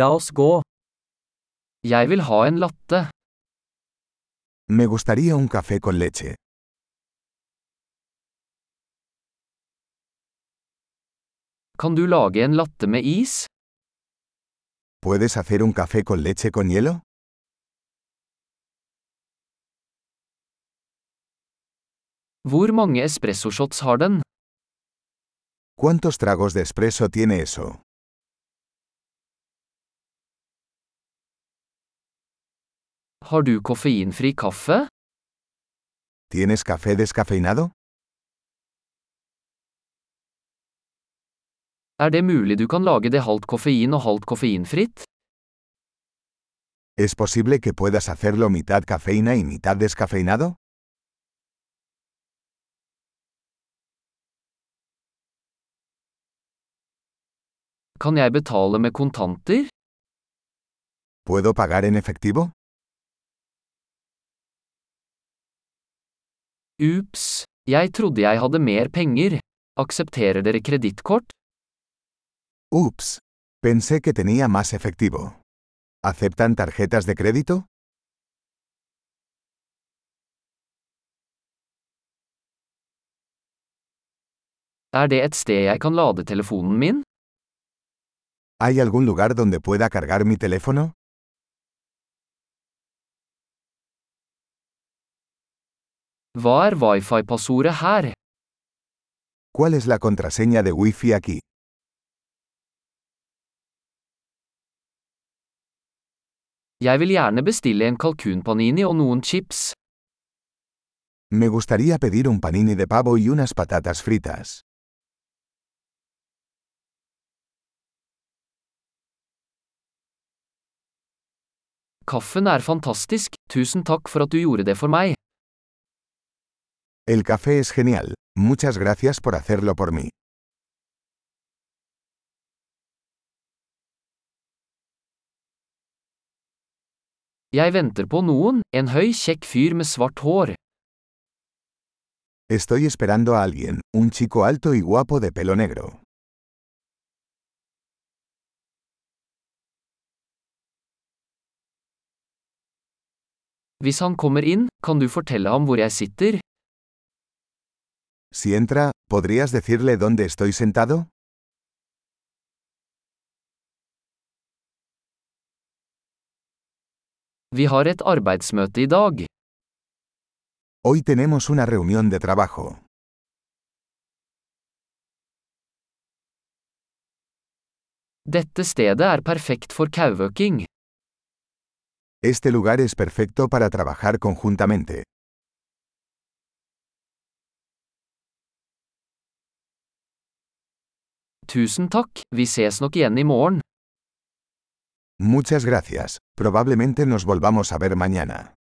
La oss gå. Jeg vil ha en latte. Me gustaría un café con leche. Kan du lage en latte med is? ¿Puedes hacer un café con leche con hielo? Hvor mange espressoshots har den? ¿Cuántos tragos de espresso tiene eso? Har du koffeinfri kaffe? ¿Tienes café descafeinado? Er det mulig du kan lage det halvt koffein og halvt koffeinfritt? ¿Es posible que puedas hacerlo mitad cafeína y mitad descafeinado? Kan jeg betale med kontanter? ¿Puedo pagar en efectivo? Ups, jeg trodde jeg hadde mer penger. Aksepterer dere kredittkort? Ups. Pensé que tenía más efectivo. ¿Aceptan tarjetas de crédito? Er det et sted jeg kan lade telefonen min? ¿Hay algún lugar donde pueda cargar mi teléfono? Hva er wifi-passordet her? ¿Cuál es la contraseña de Wi-Fi aquí? Jeg vil gjerne bestille en kalkunpanini og noen chips. Me gustaría pedir un panini de pavo y unas patatas fritas. Kaffen er fantastisk, tusen takk for at du gjorde det for meg. El café es genial. Muchas gracias por hacerlo por mí. Jeg venter på noen, en høy, kjekk fyr med svart hår. Estoy esperando a alguien, un chico alto y guapo de pelo negro. Hvis han kommer inn, kan du fortelle ham hvor jeg sitter? Si entra, ¿podrías decirle dónde estoy sentado? Vi har. Hoy tenemos una reunión de trabajo. Dette stedet er perfekt for kauøking. Este lugar es perfecto para trabajar conjuntamente. Tusen takk, vi ses nok igjen i morgen. Muchas gracias. Probablemente nos volvamos a ver mañana.